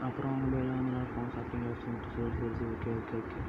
அப்புறம் அவங்க எல்லாம் நல்லாயிருக்கோம் சாப்பிட்டீங்களா சரி சரி சரி ஓகே ஓகே ஓகே